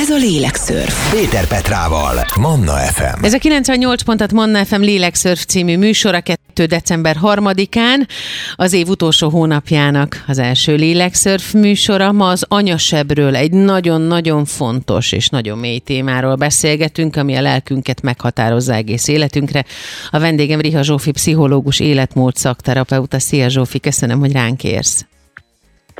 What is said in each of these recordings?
Ez a Lélekszörf. Péter Petrával, Manna FM. Ez a 98 pontat Manna FM Lélekszörf című műsora 2. december 3-án, az év utolsó hónapjának az első Lélekszörf műsora. Ma az anyasebről egy nagyon-nagyon fontos és nagyon mély témáról beszélgetünk, ami a lelkünket meghatározza egész életünkre. A vendégem Riha Zsófi, pszichológus, életmód szakterapeuta. Szia Zsófi, köszönöm, hogy ránk érsz.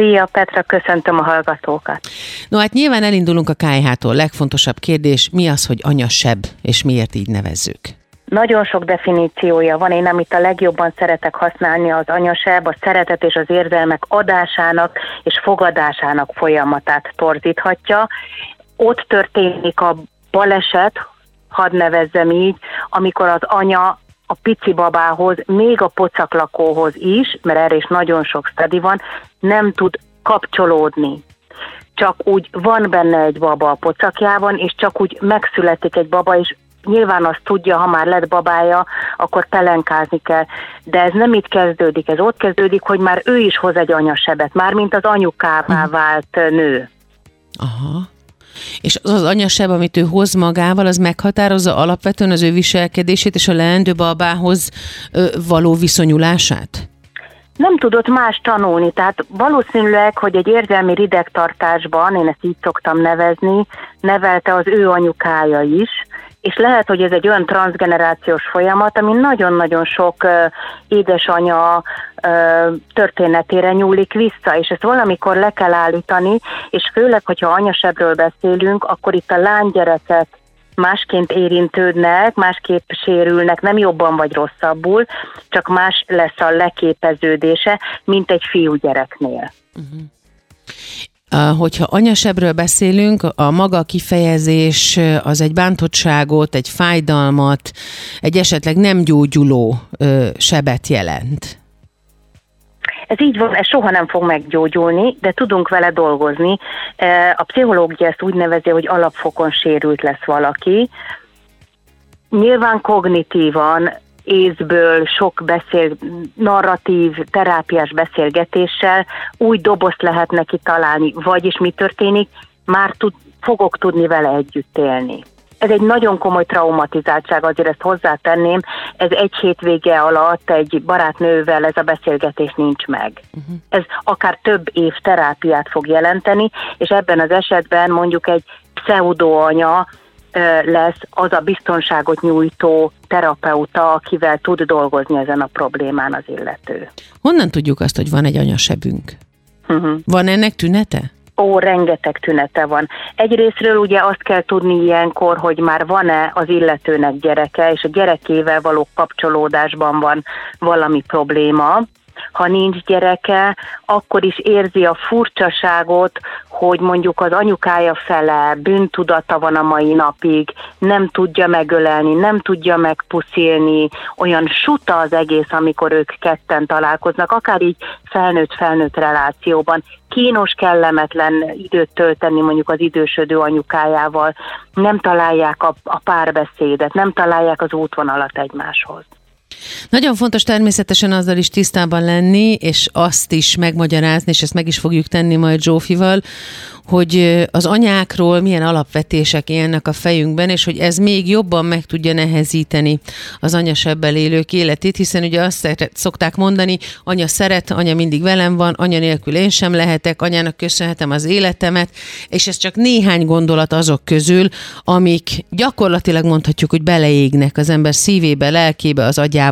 Szia Petra, köszöntöm a hallgatókat. No hát nyilván elindulunk a KH-tól. Legfontosabb kérdés, mi az, hogy anyasebb, és miért így nevezzük? Nagyon sok definíciója van, én amit a legjobban szeretek használni az anyasebb, a szeretet és az érzelmek adásának és fogadásának folyamatát torzíthatja. Ott történik a baleset, hadd nevezzem így, amikor az anya a pici babához, még a pocaklakóhoz is, mert erre is nagyon sok study van, nem tud kapcsolódni. Csak úgy van benne egy baba a pocakjában, és csak úgy megszületik egy baba, és nyilván azt tudja, ha már lett babája, akkor pelenkázni kell. De ez nem itt kezdődik, ez ott kezdődik, hogy már ő is hoz egy anyasebet, már mint az anyukává mhm. vált nő. Aha. És az az anyasebb, amit ő hoz magával, az meghatározza alapvetően az ő viselkedését és a leendő babához való viszonyulását? nem tudott más tanulni, tehát valószínűleg, hogy egy érzelmi ridegtartásban, én ezt így szoktam nevezni, nevelte az ő anyukája is, és lehet, hogy ez egy olyan transgenerációs folyamat, ami nagyon-nagyon sok édesanya történetére nyúlik vissza, és ezt valamikor le kell állítani, és főleg, hogyha anyasebbről beszélünk, akkor itt a lánygyerekek másként érintődnek, másképp sérülnek, nem jobban vagy rosszabbul, csak más lesz a leképeződése, mint egy fiúgyereknél. Uh-huh. Hogyha anyasebbről beszélünk, a maga kifejezés az egy bántottságot, egy fájdalmat, egy esetleg nem gyógyuló sebet jelent. Ez így van, ez soha nem fog meggyógyulni, de tudunk vele dolgozni. A pszichológia ezt úgy nevezi, hogy alapfokon sérült lesz valaki. Nyilván kognitívan észből, sok beszél, narratív, terápiás beszélgetéssel új dobozt lehet neki találni, vagyis mi történik, már tud, fogok tudni vele együtt élni. Ez egy nagyon komoly traumatizáltság, azért ezt hozzátenném, ez egy hétvége alatt egy barátnővel ez a beszélgetés nincs meg. Uh-huh. Ez akár több év terápiát fog jelenteni, és ebben az esetben mondjuk egy pseudoanya lesz az a biztonságot nyújtó terapeuta, akivel tud dolgozni ezen a problémán az illető. Honnan tudjuk azt, hogy van egy anyasebünk? Uh-huh. Van ennek tünete? Ó, rengeteg tünete van. Egyrésztről ugye azt kell tudni ilyenkor, hogy már van-e az illetőnek gyereke, és a gyerekével való kapcsolódásban van valami probléma, ha nincs gyereke, akkor is érzi a furcsaságot, hogy mondjuk az anyukája fele bűntudata van a mai napig, nem tudja megölelni, nem tudja megpuszilni, olyan suta az egész, amikor ők ketten találkoznak, akár így felnőtt-felnőtt relációban. Kínos, kellemetlen időt tölteni mondjuk az idősödő anyukájával, nem találják a, a párbeszédet, nem találják az útvonalat egymáshoz. Nagyon fontos természetesen azzal is tisztában lenni, és azt is megmagyarázni, és ezt meg is fogjuk tenni majd Zsófival, hogy az anyákról milyen alapvetések élnek a fejünkben, és hogy ez még jobban meg tudja nehezíteni az anyasebbel élők életét, hiszen ugye azt szokták mondani, anya szeret, anya mindig velem van, anya nélkül én sem lehetek, anyának köszönhetem az életemet, és ez csak néhány gondolat azok közül, amik gyakorlatilag mondhatjuk, hogy beleégnek az ember szívébe, lelkébe, az agyába.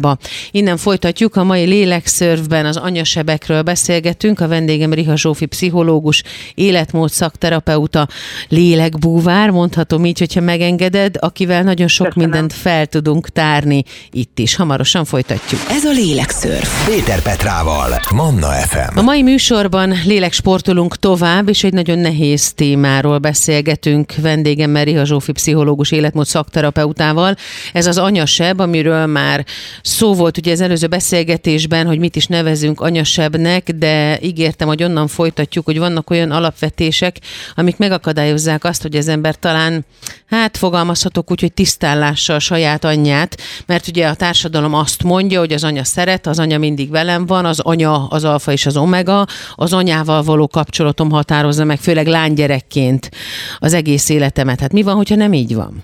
Innen folytatjuk, a mai lélekszörvben az anyasebekről beszélgetünk, a vendégem Riha Zsófi pszichológus, életmód szakterapeuta, lélekbúvár, mondhatom így, hogyha megengeded, akivel nagyon sok Köszönöm. mindent fel tudunk tárni itt is. Hamarosan folytatjuk. Ez a Lélekszörf. Péter Petrával, Manna FM. A mai műsorban léleksportolunk tovább, és egy nagyon nehéz témáról beszélgetünk vendégem Riha Zsófi pszichológus életmód szakterapeutával. Ez az anyaseb, amiről már Szó volt ugye az előző beszélgetésben, hogy mit is nevezünk anyasebbnek, de ígértem, hogy onnan folytatjuk, hogy vannak olyan alapvetések, amik megakadályozzák azt, hogy az ember talán, hát fogalmazhatok úgy, hogy tisztállása a saját anyját, mert ugye a társadalom azt mondja, hogy az anya szeret, az anya mindig velem van, az anya az alfa és az omega, az anyával való kapcsolatom határozza meg, főleg lánygyerekként az egész életemet. Hát mi van, hogyha nem így van?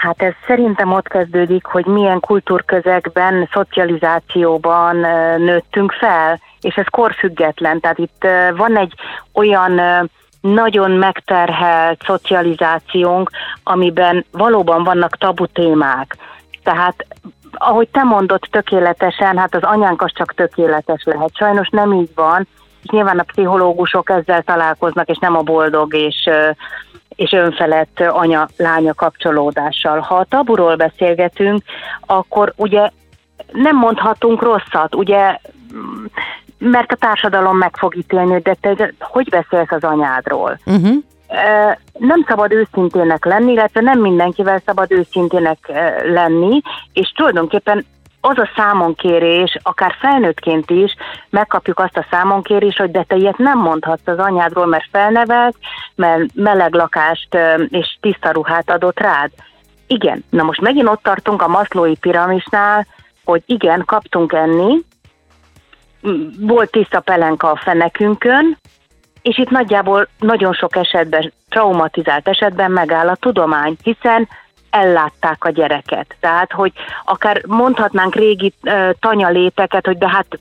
Hát ez szerintem ott kezdődik, hogy milyen kultúrközegben, szocializációban nőttünk fel, és ez korfüggetlen. Tehát itt van egy olyan nagyon megterhelt szocializációnk, amiben valóban vannak tabu témák. Tehát ahogy te mondod tökéletesen, hát az anyánk az csak tökéletes lehet. Sajnos nem így van, és nyilván a pszichológusok ezzel találkoznak, és nem a boldog és és önfelett anya-lánya kapcsolódással. Ha a taburól beszélgetünk, akkor ugye nem mondhatunk rosszat, ugye, mert a társadalom meg fog ítélni, de te hogy beszélsz az anyádról? Uh-huh. Nem szabad őszintének lenni, illetve nem mindenkivel szabad őszintének lenni, és tulajdonképpen az a számonkérés, akár felnőttként is megkapjuk azt a számonkérés, hogy de te ilyet nem mondhatsz az anyádról, mert felnevelt, mert meleg lakást és tiszta ruhát adott rád. Igen, na most megint ott tartunk a maszlói piramisnál, hogy igen, kaptunk enni, volt tiszta pelenka a fenekünkön, és itt nagyjából nagyon sok esetben, traumatizált esetben megáll a tudomány, hiszen ellátták a gyereket. Tehát, hogy akár mondhatnánk régi uh, tanyaléteket, hogy de hát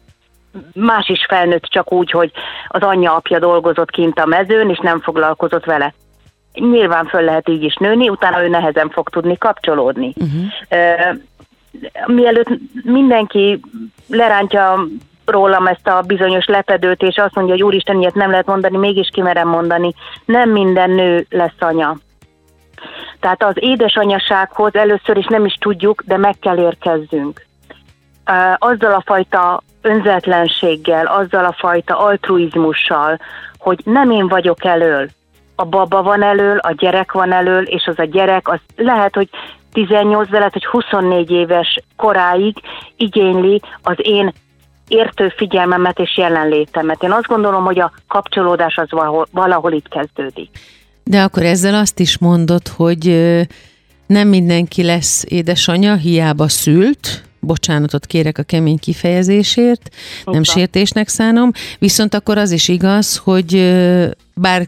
más is felnőtt csak úgy, hogy az anyja apja dolgozott kint a mezőn, és nem foglalkozott vele. Nyilván föl lehet így is nőni, utána ő nehezen fog tudni kapcsolódni. Uh-huh. Uh, mielőtt mindenki lerántja rólam ezt a bizonyos lepedőt, és azt mondja, hogy úristen, ilyet nem lehet mondani, mégis kimerem mondani. Nem minden nő lesz anya. Tehát az édesanyasághoz először is nem is tudjuk, de meg kell érkezzünk. Azzal a fajta önzetlenséggel, azzal a fajta altruizmussal, hogy nem én vagyok elől, a baba van elől, a gyerek van elől, és az a gyerek, az lehet, hogy 18, lehet, hogy 24 éves koráig igényli az én értő figyelmemet és jelenlétemet. Én azt gondolom, hogy a kapcsolódás az valahol, valahol itt kezdődik. De akkor ezzel azt is mondod, hogy nem mindenki lesz édesanyja, hiába szült, bocsánatot kérek a kemény kifejezésért, Opa. nem sértésnek szánom, viszont akkor az is igaz, hogy bár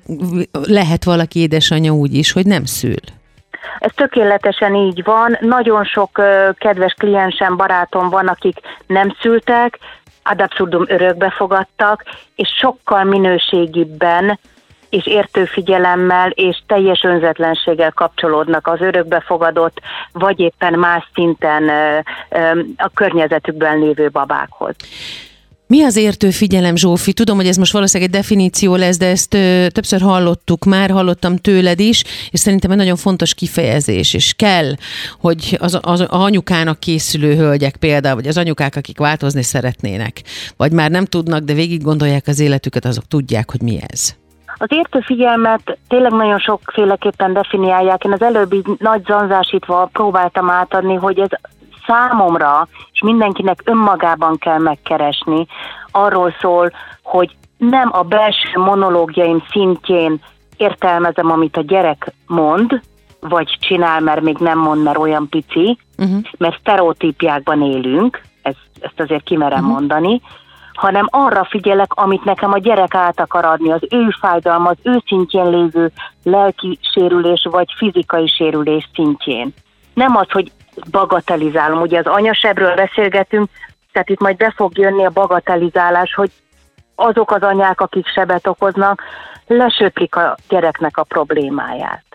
lehet valaki édesanyja úgy is, hogy nem szül. Ez tökéletesen így van. Nagyon sok kedves kliensem, barátom van, akik nem szültek, ad abszurdum örökbe fogadtak, és sokkal minőségibben és értő figyelemmel és teljes önzetlenséggel kapcsolódnak az örökbefogadott, vagy éppen más szinten a környezetükben lévő babákhoz. Mi az értő figyelem, Zsófi? Tudom, hogy ez most valószínűleg egy definíció lesz, de ezt ö, többször hallottuk már, hallottam tőled is, és szerintem egy nagyon fontos kifejezés, és kell, hogy az, az, az anyukának készülő hölgyek például, vagy az anyukák, akik változni szeretnének, vagy már nem tudnak, de végig gondolják az életüket, azok tudják, hogy mi ez. Az értő figyelmet tényleg nagyon sokféleképpen definiálják. Én az előbb így nagy zanzásítva próbáltam átadni, hogy ez számomra, és mindenkinek önmagában kell megkeresni, arról szól, hogy nem a belső monológiaim szintjén értelmezem, amit a gyerek mond, vagy csinál, mert még nem mond, mert olyan pici, uh-huh. mert sztereotípiákban élünk, ezt, ezt azért kimerem uh-huh. mondani, hanem arra figyelek, amit nekem a gyerek át akar adni, az ő fájdalma, az ő szintjén lévő lelki sérülés vagy fizikai sérülés szintjén. Nem az, hogy bagatelizálom. Ugye az anyasebről beszélgetünk, tehát itt majd be fog jönni a bagatelizálás, hogy azok az anyák, akik sebet okoznak, lesöplik a gyereknek a problémáját.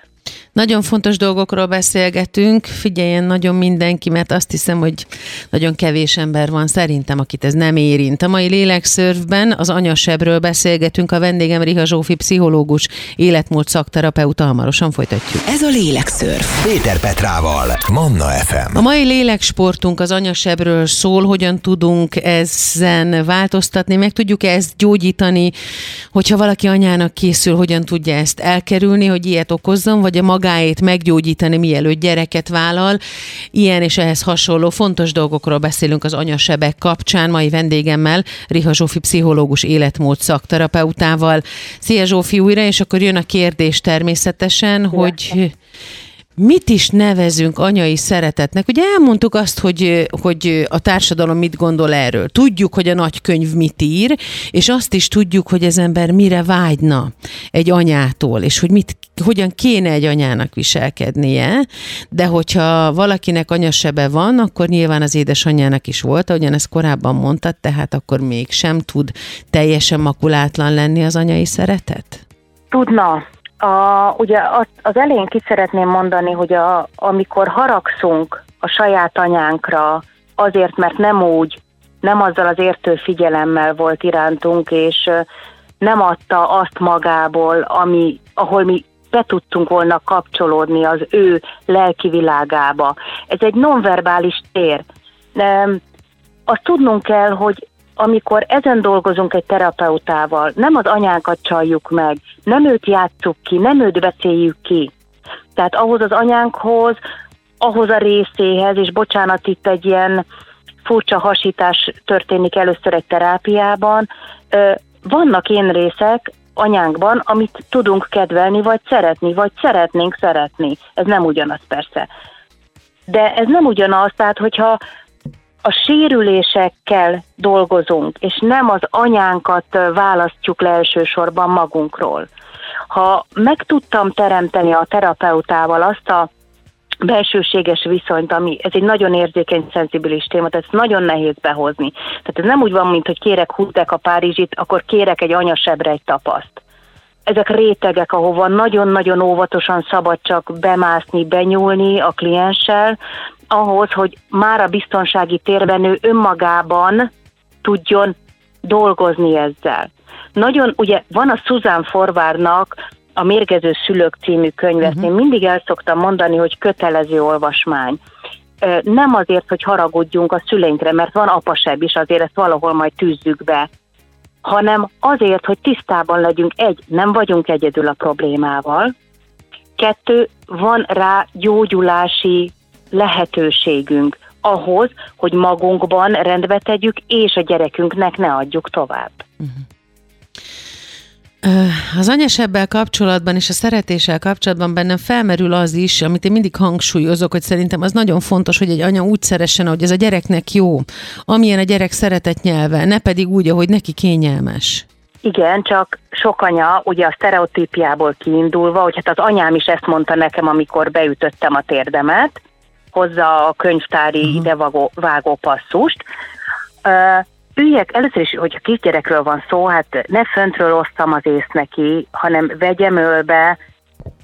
Nagyon fontos dolgokról beszélgetünk, figyeljen nagyon mindenki, mert azt hiszem, hogy nagyon kevés ember van szerintem, akit ez nem érint. A mai lélekszörfben az anyasebről beszélgetünk, a vendégem Riha Zsófi, pszichológus, életmód szakterapeuta, hamarosan folytatjuk. Ez a lélekszörf. Péter Petrával, Manna FM. A mai léleksportunk az anyasebről szól, hogyan tudunk ezen változtatni, meg tudjuk ezt gyógyítani, hogyha valaki anyának készül, hogyan tudja ezt elkerülni, hogy ilyet okozzon, vagy a maga magáét meggyógyítani, mielőtt gyereket vállal. Ilyen és ehhez hasonló fontos dolgokról beszélünk az anyasebek kapcsán mai vendégemmel, Riha Zsófi pszichológus életmód szakterapeutával. Szia Zsófi újra, és akkor jön a kérdés természetesen, hogy mit is nevezünk anyai szeretetnek? Ugye elmondtuk azt, hogy, hogy a társadalom mit gondol erről. Tudjuk, hogy a nagykönyv mit ír, és azt is tudjuk, hogy az ember mire vágyna egy anyától, és hogy mit, hogyan kéne egy anyának viselkednie, de hogyha valakinek anyasebe van, akkor nyilván az édesanyjának is volt, ahogyan ezt korábban mondtad, tehát akkor mégsem tud teljesen makulátlan lenni az anyai szeretet? Tudna, a, ugye az, az elején ki szeretném mondani, hogy a, amikor haragszunk a saját anyánkra, azért, mert nem úgy, nem azzal az értő figyelemmel volt irántunk, és nem adta azt magából, ami, ahol mi be tudtunk volna kapcsolódni az ő lelki világába. Ez egy nonverbális tér. Azt tudnunk kell, hogy amikor ezen dolgozunk egy terapeutával, nem az anyánkat csaljuk meg, nem őt játsszuk ki, nem őt beszéljük ki. Tehát ahhoz az anyánkhoz, ahhoz a részéhez, és bocsánat, itt egy ilyen furcsa hasítás történik először egy terápiában, vannak én részek anyánkban, amit tudunk kedvelni, vagy szeretni, vagy szeretnénk szeretni. Ez nem ugyanaz persze. De ez nem ugyanaz, tehát hogyha a sérülésekkel dolgozunk, és nem az anyánkat választjuk le elsősorban magunkról. Ha meg tudtam teremteni a terapeutával azt a belsőséges viszonyt, ami ez egy nagyon érzékeny, szenzibilis téma, tehát ez nagyon nehéz behozni. Tehát ez nem úgy van, mint hogy kérek húzdek a Párizsit, akkor kérek egy anyasebre egy tapaszt. Ezek rétegek, ahova nagyon-nagyon óvatosan szabad csak bemászni, benyúlni a klienssel, ahhoz, hogy már a biztonsági térben ő önmagában tudjon dolgozni ezzel. Nagyon, ugye van a Susan Forvárnak a Mérgező Szülők című könyve, uh-huh. én mindig el szoktam mondani, hogy kötelező olvasmány. Nem azért, hogy haragudjunk a szüleinkre, mert van apasebb is, azért ezt valahol majd tűzzük be, hanem azért, hogy tisztában legyünk. Egy, nem vagyunk egyedül a problémával, kettő, van rá gyógyulási lehetőségünk ahhoz, hogy magunkban rendbe tegyük, és a gyerekünknek ne adjuk tovább. Uh-huh. Az anyasebbel kapcsolatban és a szeretéssel kapcsolatban bennem felmerül az is, amit én mindig hangsúlyozok, hogy szerintem az nagyon fontos, hogy egy anya úgy szeressen, hogy ez a gyereknek jó, amilyen a gyerek szeretett nyelve, ne pedig úgy, ahogy neki kényelmes. Igen, csak sok anya, ugye a sztereotípiából kiindulva, hogy hát az anyám is ezt mondta nekem, amikor beütöttem a térdemet, hozza a könyvtári uh-huh. idevágó vágó passzust. Uh, üljek, először is, hogyha kisgyerekről van szó, hát ne föntről osztam az ész neki, hanem vegyem ölbe,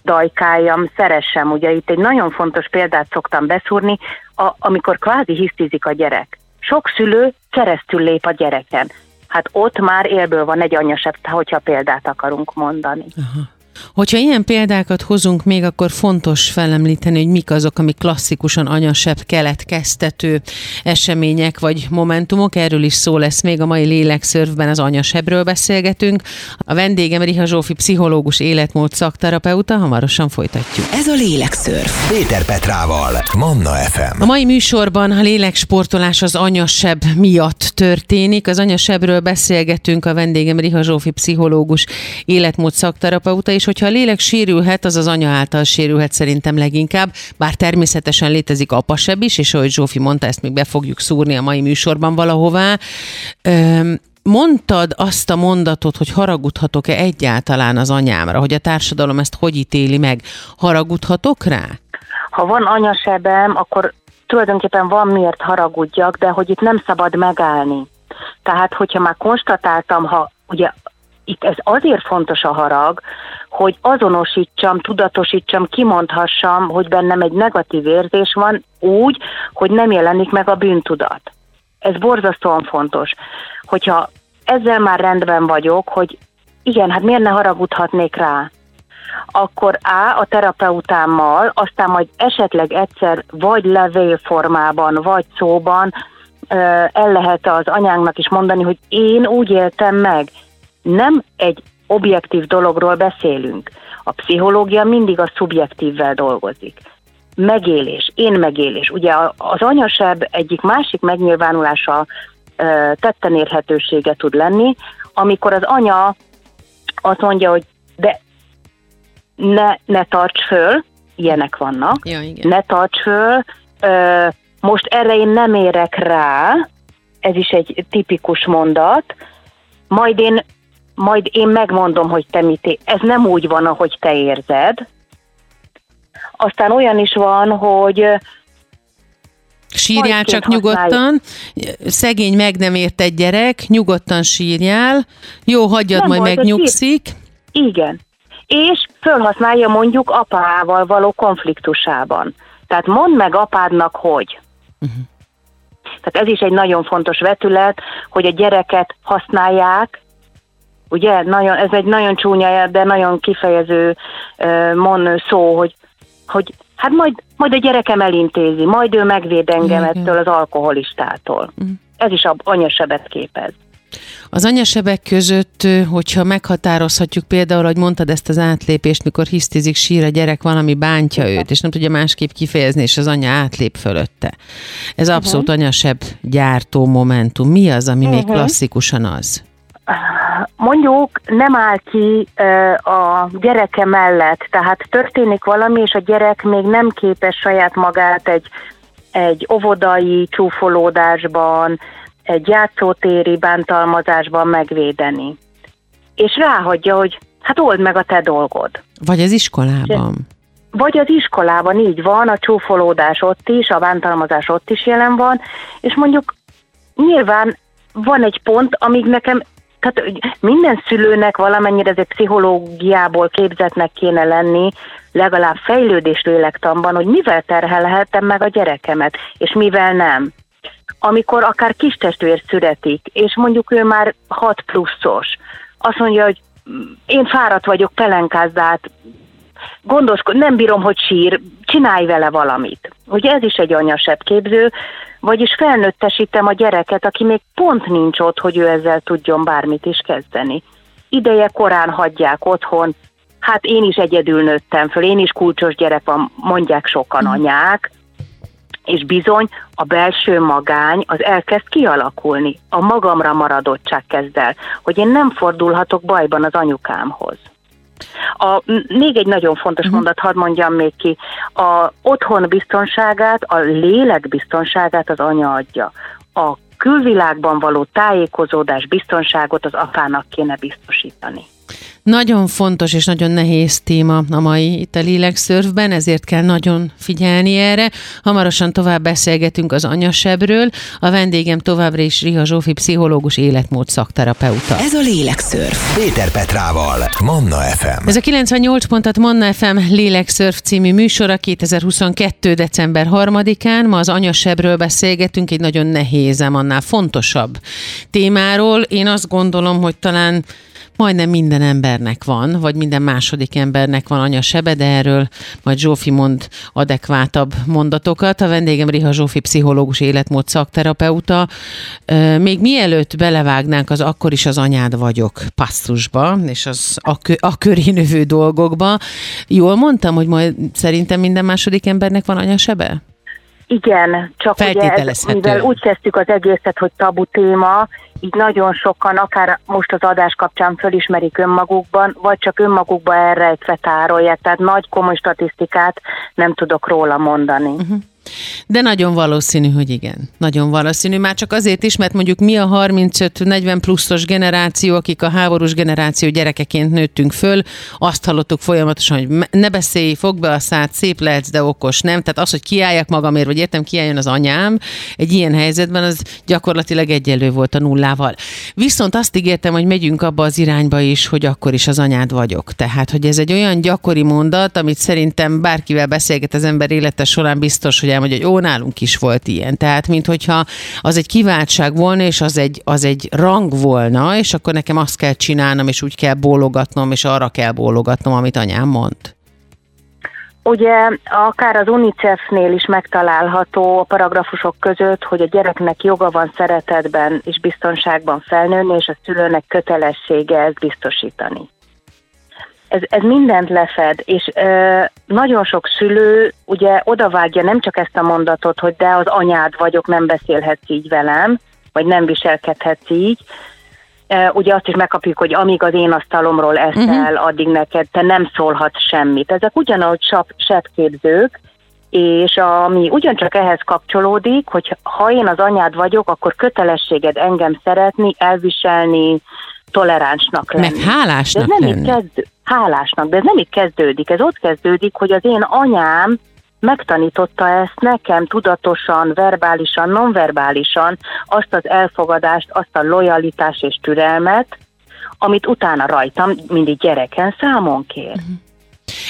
dajkáljam, szeressem. Ugye itt egy nagyon fontos példát szoktam beszúrni, a, amikor kvázi hisztizik a gyerek. Sok szülő keresztül lép a gyereken. Hát ott már élből van egy anyasebb, hogyha példát akarunk mondani. Aha. Hogyha ilyen példákat hozunk még, akkor fontos felemlíteni, hogy mik azok, amik klasszikusan anyasebb keletkeztető események vagy momentumok. Erről is szó lesz még a mai lélekszörfben az anyasebbről beszélgetünk. A vendégem Riha Zsófi, pszichológus, életmód szakterapeuta. Hamarosan folytatjuk. Ez a lélekszörf. Péter Petrával, Manna FM. A mai műsorban a léleksportolás az anyasebb miatt történik. Az anyasebbről beszélgetünk. A vendégem Riha Zsófi, pszichológus, életmód szakterapeuta, és hogyha a lélek sérülhet, az az anya által sérülhet szerintem leginkább, bár természetesen létezik apasebb is, és ahogy Zsófi mondta, ezt még be fogjuk szúrni a mai műsorban valahová. Öm, mondtad azt a mondatot, hogy haragudhatok-e egyáltalán az anyámra, hogy a társadalom ezt hogy ítéli meg. Haragudhatok rá? Ha van anyasebem, akkor tulajdonképpen van miért haragudjak, de hogy itt nem szabad megállni. Tehát, hogyha már konstatáltam, ha ugye itt ez azért fontos a harag, hogy azonosítsam, tudatosítsam, kimondhassam, hogy bennem egy negatív érzés van úgy, hogy nem jelenik meg a bűntudat. Ez borzasztóan fontos. Hogyha ezzel már rendben vagyok, hogy igen, hát miért ne haragudhatnék rá? Akkor A, a terapeutámmal, aztán majd esetleg egyszer vagy levélformában, vagy szóban el lehet az anyánknak is mondani, hogy én úgy éltem meg, nem egy objektív dologról beszélünk. A pszichológia mindig a szubjektívvel dolgozik. Megélés, én megélés. Ugye az anyasebb egyik másik megnyilvánulása tetten érhetősége tud lenni, amikor az anya azt mondja, hogy de ne, ne tarts föl, ilyenek vannak, ja, igen. ne tarts föl, most erre én nem érek rá, ez is egy tipikus mondat, majd én, majd én megmondom, hogy te mit ér. Ez nem úgy van, ahogy te érzed. Aztán olyan is van, hogy Sírjál csak nyugodtan, szegény meg nem ért egy gyerek, nyugodtan sírjál, jó, hagyjad, nem majd megnyugszik. Igen, és felhasználja mondjuk apával való konfliktusában. Tehát mondd meg apádnak, hogy. Uh-huh. Tehát ez is egy nagyon fontos vetület, hogy a gyereket használják, ugye, nagyon, ez egy nagyon csúnya, de nagyon kifejező mon szó, hogy, hogy hát majd, majd a gyerekem elintézi, majd ő megvéd engem ettől az alkoholistától. Uh-huh. Ez is anyasebet képez. Az anyasebek között, hogyha meghatározhatjuk például, hogy mondtad ezt az átlépést, mikor hisztizik, sír a gyerek, valami bántja őt, és nem tudja másképp kifejezni, és az anya átlép fölötte. Ez abszolút uh-huh. anyasebb gyártó momentum. Mi az, ami uh-huh. még mhm. klasszikusan az? Mondjuk nem áll ki a gyereke mellett, tehát történik valami, és a gyerek még nem képes saját magát egy, egy óvodai csúfolódásban, egy játszótéri bántalmazásban megvédeni. És ráhagyja, hogy hát old meg a te dolgod. Vagy az iskolában. Vagy az iskolában így van, a csúfolódás ott is, a bántalmazás ott is jelen van, és mondjuk nyilván van egy pont, amíg nekem, tehát minden szülőnek valamennyire egy pszichológiából képzetnek kéne lenni, legalább fejlődés lélektanban, hogy mivel terhelhetem meg a gyerekemet, és mivel nem amikor akár kis testvér születik, és mondjuk ő már 6 pluszos, azt mondja, hogy én fáradt vagyok, pelenkázd át, gondoskod, nem bírom, hogy sír, csinálj vele valamit. Ugye ez is egy anyasebb képző, vagyis felnőttesítem a gyereket, aki még pont nincs ott, hogy ő ezzel tudjon bármit is kezdeni. Ideje korán hagyják otthon, hát én is egyedül nőttem föl, én is kulcsos gyerek van, mondják sokan anyák, és bizony a belső magány az elkezd kialakulni, a magamra maradottság kezd el, hogy én nem fordulhatok bajban az anyukámhoz. A, még egy nagyon fontos uh-huh. mondat, hadd mondjam még ki. A otthon biztonságát, a lélek biztonságát az anya adja. A külvilágban való tájékozódás biztonságot az apának kéne biztosítani. Nagyon fontos és nagyon nehéz téma a mai itt a lélekszörfben, ezért kell nagyon figyelni erre. Hamarosan tovább beszélgetünk az anyasebről. A vendégem továbbra is Riha Zsófi, pszichológus, életmód szakterapeuta. Ez a lélekszörf. Péter Petrával, Manna FM. Ez a 98 pontat Manna FM Lélekszörf című műsora 2022. december 3-án. Ma az anyasebről beszélgetünk, egy nagyon nehéz, annál fontosabb témáról. Én azt gondolom, hogy talán majdnem minden embernek van, vagy minden második embernek van anya sebe, de erről majd Zsófi mond adekvátabb mondatokat. A vendégem Riha Zsófi, pszichológus, életmód szakterapeuta. Még mielőtt belevágnánk az akkor is az anyád vagyok passzusba, és az a, kö, a köré növő dolgokba, jól mondtam, hogy majd szerintem minden második embernek van anya sebe? Igen, csak ugye ez, mivel úgy kezdtük az egészet, hogy tabu téma, így nagyon sokan, akár most az adás kapcsán fölismerik önmagukban, vagy csak önmagukba erre egy fetárolják, tehát nagy komoly statisztikát nem tudok róla mondani. Uh-huh. De nagyon valószínű, hogy igen. Nagyon valószínű. Már csak azért is, mert mondjuk mi a 35-40 pluszos generáció, akik a háborús generáció gyerekeként nőttünk föl, azt hallottuk folyamatosan, hogy ne beszélj, fog be a szád, szép lehetsz, de okos nem. Tehát az, hogy kiálljak magamért, vagy értem, kiálljon az anyám, egy ilyen helyzetben az gyakorlatilag egyelő volt a nullával. Viszont azt ígértem, hogy megyünk abba az irányba is, hogy akkor is az anyád vagyok. Tehát, hogy ez egy olyan gyakori mondat, amit szerintem bárkivel beszélget az ember élete során biztos, hogy elmondja, hogy ó, nálunk is volt ilyen. Tehát, mint hogyha az egy kiváltság volna, és az egy, az egy rang volna, és akkor nekem azt kell csinálnom, és úgy kell bólogatnom, és arra kell bólogatnom, amit anyám mond. Ugye akár az UNICEF-nél is megtalálható a paragrafusok között, hogy a gyereknek joga van szeretetben és biztonságban felnőni, és a szülőnek kötelessége ezt biztosítani. Ez, ez mindent lefed, és ö, nagyon sok szülő ugye odavágja nem csak ezt a mondatot, hogy de az anyád vagyok, nem beszélhetsz így velem, vagy nem viselkedhetsz így, ugye azt is megkapjuk, hogy amíg az én asztalomról eszel, uh-huh. addig neked te nem szólhatsz semmit. Ezek ugyanúgy sepképzők, és ami ugyancsak ehhez kapcsolódik, hogy ha én az anyád vagyok, akkor kötelességed engem szeretni, elviselni, toleránsnak lenni. Meg hálásnak de ez nem lenni. Itt kezd, hálásnak, de ez nem itt kezdődik. Ez ott kezdődik, hogy az én anyám megtanította ezt nekem tudatosan, verbálisan, nonverbálisan, azt az elfogadást, azt a lojalitást és türelmet, amit utána rajtam mindig gyereken számon kér. Uh-huh.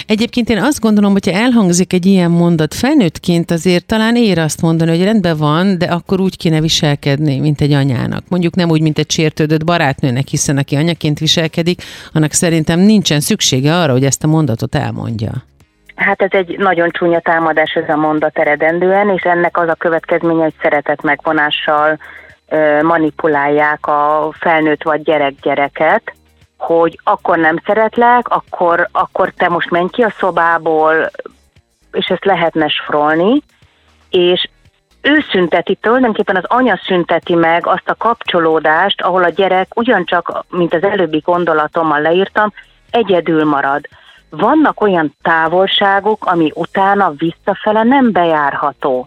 Egyébként én azt gondolom, hogyha elhangzik egy ilyen mondat felnőttként, azért talán ér azt mondani, hogy rendben van, de akkor úgy kéne viselkedni, mint egy anyának. Mondjuk nem úgy, mint egy sértődött barátnőnek, hiszen aki anyaként viselkedik, annak szerintem nincsen szüksége arra, hogy ezt a mondatot elmondja. Hát ez egy nagyon csúnya támadás ez a mondat eredendően, és ennek az a következménye, hogy szeretet megvonással manipulálják a felnőtt vagy gyerek-gyereket, hogy akkor nem szeretlek, akkor, akkor te most menj ki a szobából, és ezt lehetne sfrolni, és ő szünteti, tulajdonképpen az anya szünteti meg azt a kapcsolódást, ahol a gyerek ugyancsak, mint az előbbi gondolatommal leírtam, egyedül marad. Vannak olyan távolságok, ami utána visszafele nem bejárható.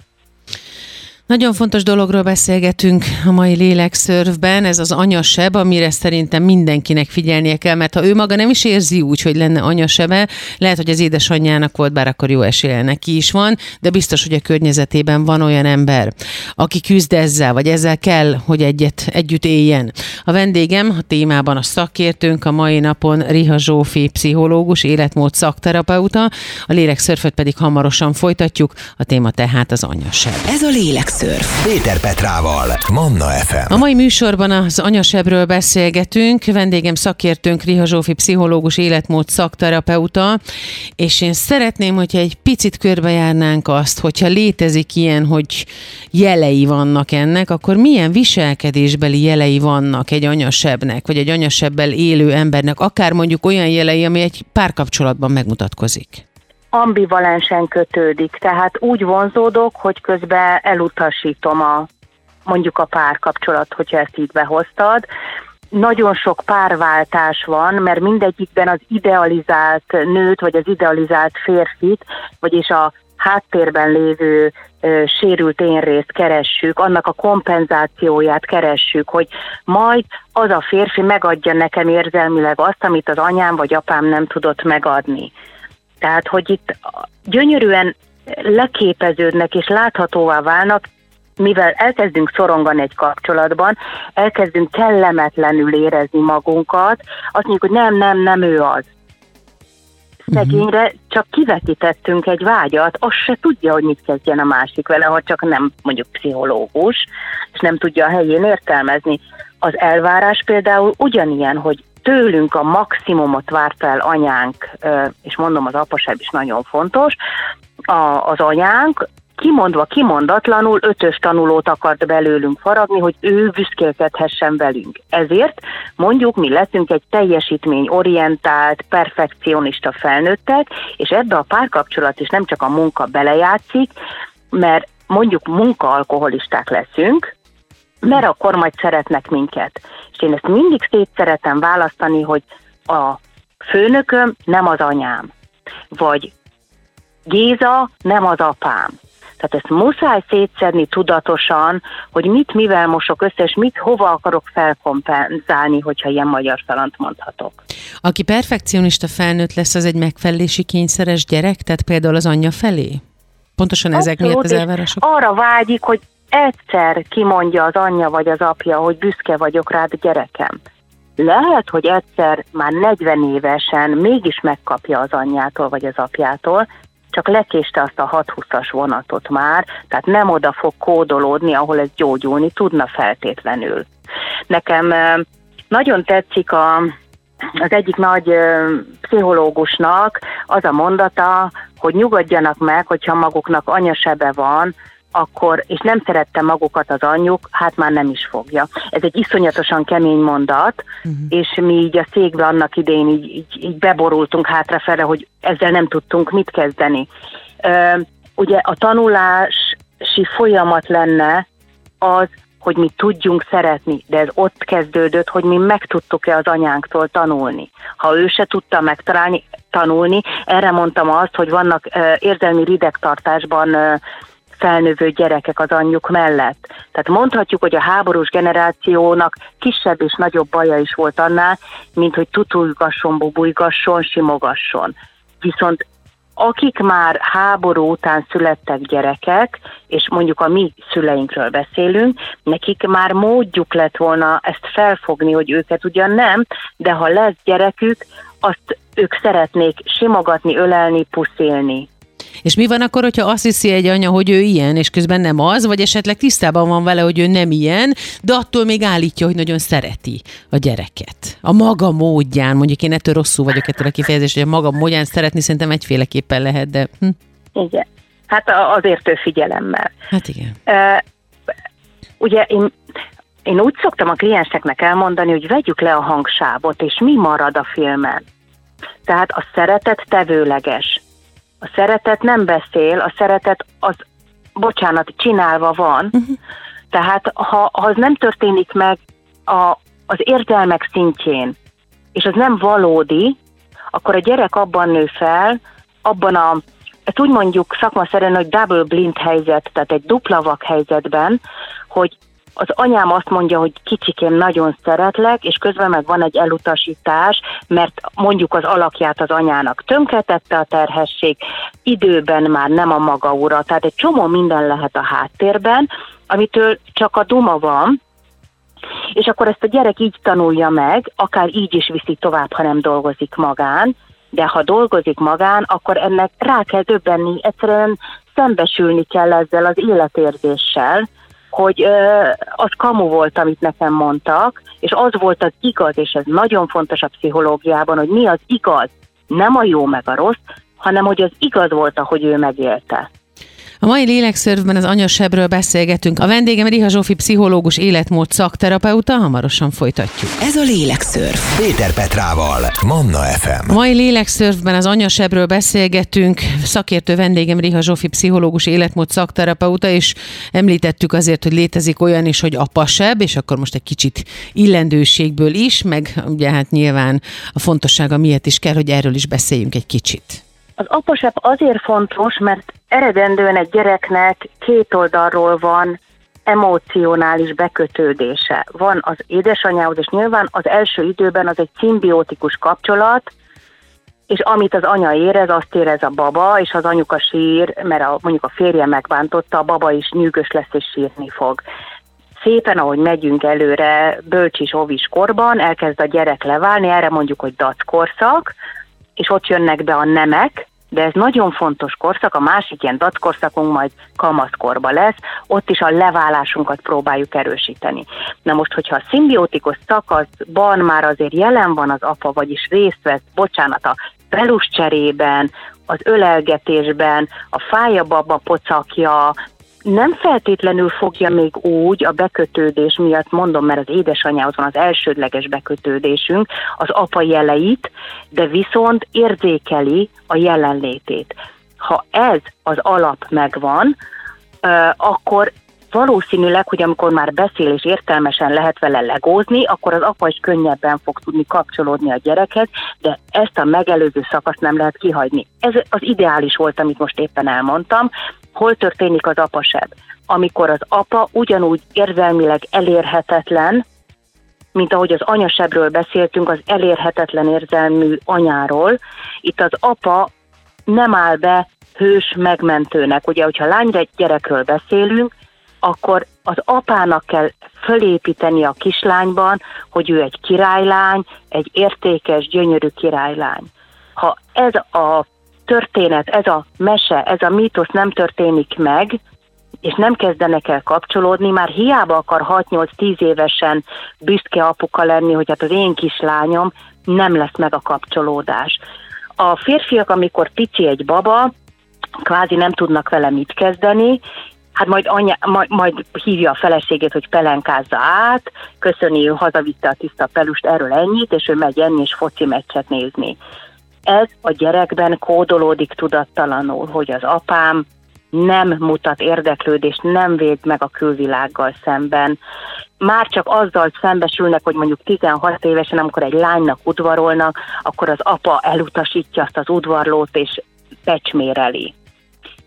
Nagyon fontos dologról beszélgetünk a mai lélekszörfben, ez az anyaseb, amire szerintem mindenkinek figyelnie kell, mert ha ő maga nem is érzi úgy, hogy lenne anyasebe, lehet, hogy az édesanyjának volt, bár akkor jó esélye neki is van, de biztos, hogy a környezetében van olyan ember, aki küzd ezzel, vagy ezzel kell, hogy egyet, együtt éljen. A vendégem a témában a szakértőnk, a mai napon Riha Zsófi, pszichológus, életmód szakterapeuta, a lélekszörföt pedig hamarosan folytatjuk, a téma tehát az anyaseb. Ez a lélek Lélekszörf. Péter Petrával, Manna FM. A mai műsorban az anyasebről beszélgetünk. Vendégem szakértőnk Riha Zsófi, pszichológus, életmód szakterapeuta, és én szeretném, hogyha egy picit körbejárnánk azt, hogyha létezik ilyen, hogy jelei vannak ennek, akkor milyen viselkedésbeli jelei vannak egy anyasebnek, vagy egy anyasebbel élő embernek, akár mondjuk olyan jelei, ami egy párkapcsolatban megmutatkozik ambivalensen kötődik, tehát úgy vonzódok, hogy közben elutasítom a mondjuk a párkapcsolat, hogyha ezt így behoztad. Nagyon sok párváltás van, mert mindegyikben az idealizált nőt, vagy az idealizált férfit, vagyis a háttérben lévő ö, sérült énrészt keressük, annak a kompenzációját keressük, hogy majd az a férfi megadja nekem érzelmileg azt, amit az anyám vagy apám nem tudott megadni. Tehát, hogy itt gyönyörűen leképeződnek és láthatóvá válnak, mivel elkezdünk szorongani egy kapcsolatban, elkezdünk kellemetlenül érezni magunkat, azt mondjuk, hogy nem, nem, nem ő az. Szegényre csak kivetítettünk egy vágyat, az se tudja, hogy mit kezdjen a másik vele, ha csak nem mondjuk pszichológus, és nem tudja a helyén értelmezni. Az elvárás például ugyanilyen, hogy tőlünk a maximumot várt el anyánk, és mondom, az apaság is nagyon fontos, az anyánk, kimondva, kimondatlanul ötös tanulót akart belőlünk faragni, hogy ő büszkélkedhessen velünk. Ezért mondjuk mi leszünk egy teljesítményorientált, perfekcionista felnőttek, és ebbe a párkapcsolat is nem csak a munka belejátszik, mert mondjuk munkaalkoholisták leszünk, mert akkor majd szeretnek minket. És én ezt mindig szét szeretem választani, hogy a főnököm nem az anyám, vagy Géza nem az apám. Tehát ezt muszáj szétszedni tudatosan, hogy mit mivel mosok össze, és mit hova akarok felkompenzálni, hogyha ilyen magyar szalant mondhatok. Aki perfekcionista felnőtt lesz, az egy megfelelési kényszeres gyerek, tehát például az anyja felé? Pontosan ezek miatt az elvárások? Arra vágyik, hogy egyszer kimondja az anyja vagy az apja, hogy büszke vagyok rád gyerekem. Lehet, hogy egyszer már 40 évesen mégis megkapja az anyjától vagy az apjától, csak lekéste azt a 6-20-as vonatot már, tehát nem oda fog kódolódni, ahol ez gyógyulni tudna feltétlenül. Nekem nagyon tetszik a, az egyik nagy pszichológusnak az a mondata, hogy nyugodjanak meg, hogyha maguknak anyasebe van, akkor, és nem szerette magukat az anyjuk, hát már nem is fogja. Ez egy iszonyatosan kemény mondat, uh-huh. és mi így a székbe annak idén így, így, így beborultunk hátrafele, hogy ezzel nem tudtunk mit kezdeni. Ö, ugye a tanulási folyamat lenne az, hogy mi tudjunk szeretni, de ez ott kezdődött, hogy mi meg tudtuk-e az anyánktól tanulni. Ha ő se tudta megtalálni, tanulni, erre mondtam azt, hogy vannak uh, érzelmi ridegtartásban uh, felnövő gyerekek az anyjuk mellett. Tehát mondhatjuk, hogy a háborús generációnak kisebb és nagyobb baja is volt annál, mint hogy tutulgasson, bubujgasson, simogasson. Viszont akik már háború után születtek gyerekek, és mondjuk a mi szüleinkről beszélünk, nekik már módjuk lett volna ezt felfogni, hogy őket ugyan nem, de ha lesz gyerekük, azt ők szeretnék simogatni, ölelni, puszilni. És mi van akkor, hogyha azt hiszi egy anya, hogy ő ilyen, és közben nem az, vagy esetleg tisztában van vele, hogy ő nem ilyen, de attól még állítja, hogy nagyon szereti a gyereket. A maga módján, mondjuk én ettől rosszul vagyok ettől a kifejezés, hogy a maga módján szeretni szerintem egyféleképpen lehet, de... Hm. Igen. Hát az értő figyelemmel. Hát igen. Uh, ugye én, én úgy szoktam a klienseknek elmondani, hogy vegyük le a hangsávot, és mi marad a filmen. Tehát a szeretet tevőleges. A szeretet nem beszél, a szeretet az, bocsánat, csinálva van. Uh-huh. Tehát ha, ha az nem történik meg a, az érzelmek szintjén, és az nem valódi, akkor a gyerek abban nő fel, abban a, ezt úgy mondjuk szakmaszerűen, hogy double blind helyzet, tehát egy dupla vak helyzetben, hogy az anyám azt mondja, hogy kicsikém nagyon szeretlek, és közben meg van egy elutasítás, mert mondjuk az alakját az anyának tönkretette a terhesség, időben már nem a maga ura, tehát egy csomó minden lehet a háttérben, amitől csak a duma van, és akkor ezt a gyerek így tanulja meg, akár így is viszi tovább, ha nem dolgozik magán, de ha dolgozik magán, akkor ennek rá kell döbbenni, egyszerűen szembesülni kell ezzel az életérzéssel, hogy az kamu volt, amit nekem mondtak, és az volt az igaz, és ez nagyon fontos a pszichológiában, hogy mi az igaz, nem a jó meg a rossz, hanem hogy az igaz volt, ahogy ő megélte. A mai lélekszörvben az anyasebről beszélgetünk. A vendégem Riha Zsófi pszichológus életmód szakterapeuta, hamarosan folytatjuk. Ez a lélekszörv. Péter Petrával, Manna FM. A mai lélekszörvben az anyasebről beszélgetünk. Szakértő vendégem Riha Zsófi pszichológus életmód szakterapeuta, és említettük azért, hogy létezik olyan is, hogy apaseb, és akkor most egy kicsit illendőségből is, meg ugye hát nyilván a fontossága miatt is kell, hogy erről is beszéljünk egy kicsit. Az apasepp azért fontos, mert eredendően egy gyereknek két oldalról van emocionális bekötődése. Van az édesanyához, és nyilván az első időben az egy szimbiotikus kapcsolat, és amit az anya érez, azt érez a baba, és az anyuka sír, mert a, mondjuk a férje megbántotta, a baba is nyűgös lesz és sírni fog. Szépen, ahogy megyünk előre bölcsis óvis korban, elkezd a gyerek leválni, erre mondjuk, hogy dackorszak, és ott jönnek be a nemek, de ez nagyon fontos korszak, a másik ilyen datkorszakunk majd kamaszkorba lesz, ott is a leválásunkat próbáljuk erősíteni. Na most, hogyha a szimbiotikus szakaszban már azért jelen van az apa, vagyis részt vesz, bocsánat, a pelus cserében, az ölelgetésben, a fája baba pocakja, nem feltétlenül fogja még úgy a bekötődés miatt, mondom, mert az édesanyához van az elsődleges bekötődésünk, az apa jeleit, de viszont érzékeli a jelenlétét. Ha ez az alap megvan, akkor valószínűleg, hogy amikor már beszél és értelmesen lehet vele legózni, akkor az apa is könnyebben fog tudni kapcsolódni a gyerekhez, de ezt a megelőző szakaszt nem lehet kihagyni. Ez az ideális volt, amit most éppen elmondtam, hol történik az apaseb? Amikor az apa ugyanúgy érzelmileg elérhetetlen, mint ahogy az anyasebről beszéltünk, az elérhetetlen érzelmű anyáról, itt az apa nem áll be hős megmentőnek. Ugye, hogyha lány gyerekről beszélünk, akkor az apának kell fölépíteni a kislányban, hogy ő egy királylány, egy értékes, gyönyörű királylány. Ha ez a történet, ez a mese, ez a mítosz nem történik meg, és nem kezdenek el kapcsolódni, már hiába akar 6-8-10 évesen büszke apuka lenni, hogy hát az én kislányom, nem lesz meg a kapcsolódás. A férfiak, amikor pici egy baba, kvázi nem tudnak vele mit kezdeni, hát majd, anya, majd, majd hívja a feleségét, hogy pelenkázza át, köszöni, ő hazavitte a tiszta pelust, erről ennyit, és ő megy enni és foci meccset nézni. Ez a gyerekben kódolódik tudattalanul, hogy az apám nem mutat érdeklődést, nem véd meg a külvilággal szemben. Már csak azzal szembesülnek, hogy mondjuk 16 évesen, amikor egy lánynak udvarolnak, akkor az apa elutasítja azt az udvarlót, és pecsméreli.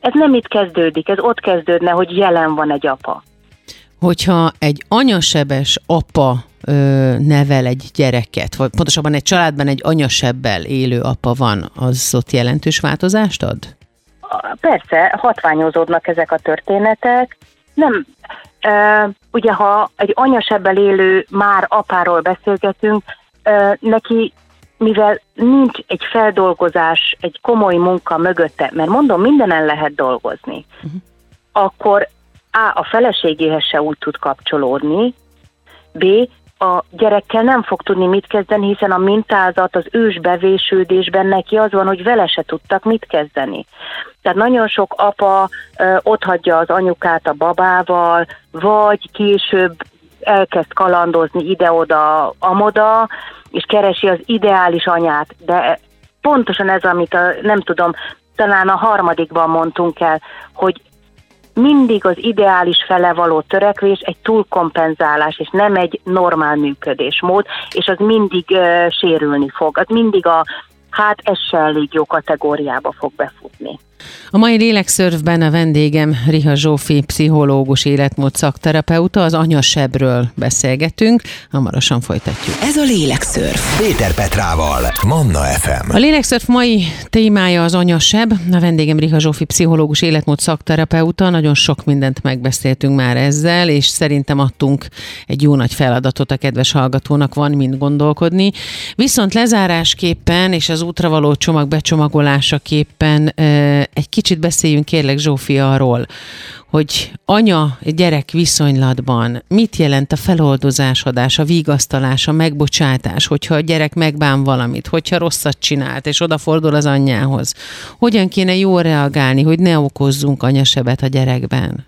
Ez nem itt kezdődik, ez ott kezdődne, hogy jelen van egy apa. Hogyha egy anyasebes apa ö, nevel egy gyereket, vagy pontosabban egy családban egy anyasebbel élő apa van, az ott jelentős változást ad? Persze, hatványozódnak ezek a történetek. Nem, e, ugye ha egy anyasebbel élő már apáról beszélgetünk, e, neki mivel nincs egy feldolgozás, egy komoly munka mögötte, mert mondom, mindenen lehet dolgozni, uh-huh. akkor A. a feleségéhez se úgy tud kapcsolódni, B. a gyerekkel nem fog tudni mit kezdeni, hiszen a mintázat az ős bevésődésben neki az van, hogy vele se tudtak mit kezdeni. Tehát nagyon sok apa ö, ott hagyja az anyukát a babával, vagy később elkezd kalandozni ide-oda, amoda, és keresi az ideális anyát, de pontosan ez, amit a, nem tudom, talán a harmadikban mondtunk el, hogy mindig az ideális fele való törekvés egy túlkompenzálás, és nem egy normál működésmód, és az mindig uh, sérülni fog, az mindig a hát ez se elég jó kategóriába fog befutni. A mai lélekszörfben a vendégem Riha Zsófi, pszichológus, életmód szakterapeuta, az anyasebről beszélgetünk, hamarosan folytatjuk. Ez a lélekszörf. Péter Petrával, Manna FM. A lélekszörf mai témája az anyaseb, a vendégem Riha Zsófi, pszichológus, életmód szakterapeuta, nagyon sok mindent megbeszéltünk már ezzel, és szerintem adtunk egy jó nagy feladatot a kedves hallgatónak, van mind gondolkodni. Viszont lezárásképpen és az útra való csomag becsomagolásaképpen egy kicsit beszéljünk kérlek Zsófi arról, hogy anya-gyerek viszonylatban mit jelent a feloldozásodás, a vigasztalás, a megbocsátás, hogyha a gyerek megbán valamit, hogyha rosszat csinált, és odafordul az anyjához. Hogyan kéne jól reagálni, hogy ne okozzunk anyasebet a gyerekben?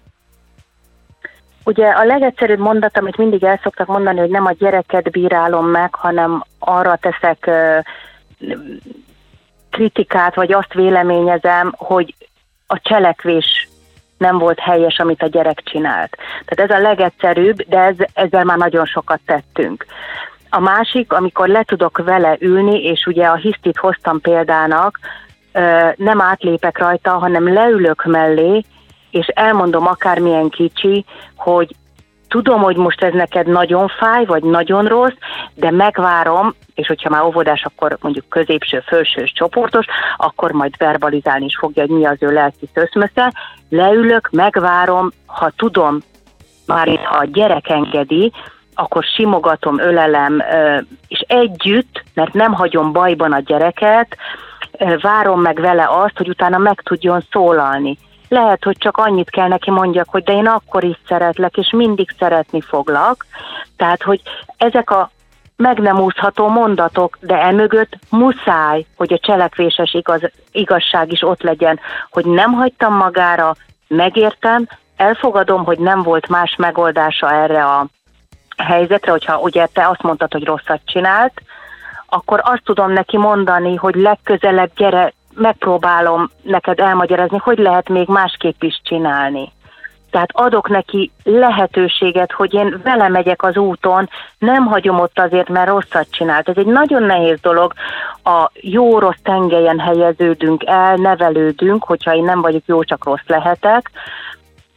Ugye a legegyszerűbb mondat, amit mindig el szoktak mondani, hogy nem a gyereket bírálom meg, hanem arra teszek kritikát, vagy azt véleményezem, hogy a cselekvés nem volt helyes, amit a gyerek csinált. Tehát ez a legegyszerűbb, de ez, ezzel már nagyon sokat tettünk. A másik, amikor le tudok vele ülni, és ugye a hisztit hoztam példának, nem átlépek rajta, hanem leülök mellé, és elmondom akármilyen kicsi, hogy tudom, hogy most ez neked nagyon fáj, vagy nagyon rossz, de megvárom, és hogyha már óvodás, akkor mondjuk középső, felsős, csoportos, akkor majd verbalizálni is fogja, hogy mi az ő lelki szöszmösze. Leülök, megvárom, ha tudom, már ha a gyerek engedi, akkor simogatom, ölelem, és együtt, mert nem hagyom bajban a gyereket, várom meg vele azt, hogy utána meg tudjon szólalni lehet, hogy csak annyit kell neki mondjak, hogy de én akkor is szeretlek, és mindig szeretni foglak. Tehát, hogy ezek a meg nem úszható mondatok, de emögött muszáj, hogy a cselekvéses igaz, igazság is ott legyen, hogy nem hagytam magára, megértem, elfogadom, hogy nem volt más megoldása erre a helyzetre, hogyha ugye te azt mondtad, hogy rosszat csinált, akkor azt tudom neki mondani, hogy legközelebb gyere, megpróbálom neked elmagyarázni, hogy lehet még másképp is csinálni. Tehát adok neki lehetőséget, hogy én vele megyek az úton, nem hagyom ott azért, mert rosszat csinált. Ez egy nagyon nehéz dolog. A jó-rossz tengelyen helyeződünk el, nevelődünk, hogyha én nem vagyok jó, csak rossz lehetek.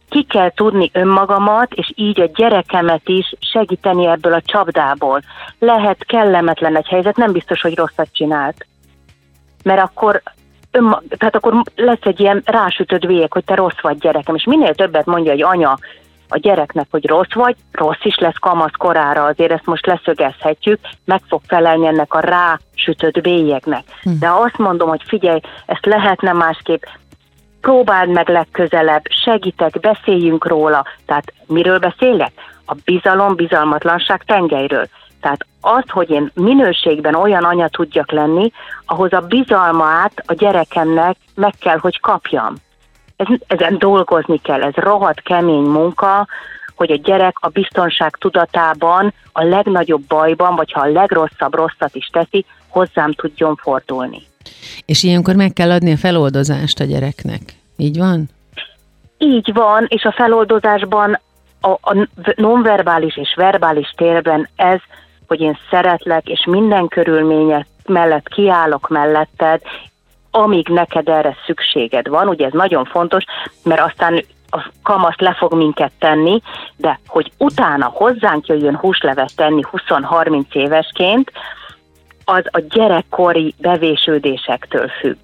Ki kell tudni önmagamat, és így a gyerekemet is segíteni ebből a csapdából. Lehet kellemetlen egy helyzet, nem biztos, hogy rosszat csinált. Mert akkor önma, tehát akkor lesz egy ilyen rásütött vék, hogy te rossz vagy gyerekem, és minél többet mondja egy anya a gyereknek, hogy rossz vagy, rossz is lesz kamasz korára, azért ezt most leszögezhetjük, meg fog felelni ennek a rásütött bélyegnek. Hm. De azt mondom, hogy figyelj, ezt lehetne másképp, próbáld meg legközelebb, segítek, beszéljünk róla. Tehát miről beszélek? A bizalom, bizalmatlanság tengelyről. Tehát az, hogy én minőségben olyan anya tudjak lenni, ahhoz a bizalmát a gyerekemnek meg kell, hogy kapjam. ez, ezen dolgozni kell, ez rohadt kemény munka, hogy a gyerek a biztonság tudatában a legnagyobb bajban, vagy ha a legrosszabb rosszat is teszi, hozzám tudjon fordulni. És ilyenkor meg kell adni a feloldozást a gyereknek. Így van? Így van, és a feloldozásban a, a nonverbális és verbális térben ez, hogy én szeretlek, és minden körülmények mellett kiállok melletted, amíg neked erre szükséged van, ugye ez nagyon fontos, mert aztán a kamasz le fog minket tenni, de hogy utána hozzánk jöjjön húslevet tenni 20-30 évesként, az a gyerekkori bevésődésektől függ.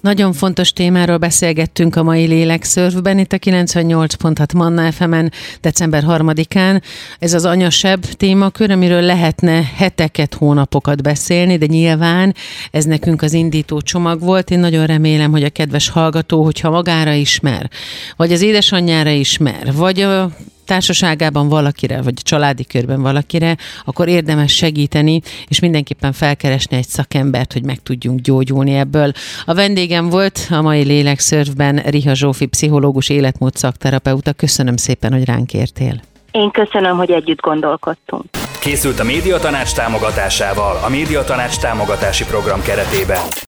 Nagyon fontos témáról beszélgettünk a mai lélekszörfben, itt a 98.6 Manna FM-en december 3-án. Ez az anyasebb témakör, amiről lehetne heteket, hónapokat beszélni, de nyilván ez nekünk az indító csomag volt. Én nagyon remélem, hogy a kedves hallgató, hogyha magára ismer, vagy az édesanyjára ismer, vagy a társaságában valakire, vagy családi körben valakire, akkor érdemes segíteni, és mindenképpen felkeresni egy szakembert, hogy meg tudjunk gyógyulni ebből. A vendégem volt a mai lélekszörfben Riha Zsófi, pszichológus, életmód szakterapeuta. Köszönöm szépen, hogy ránk értél. Én köszönöm, hogy együtt gondolkodtunk. Készült a Médiatanács támogatásával a Médiatanács támogatási program keretében.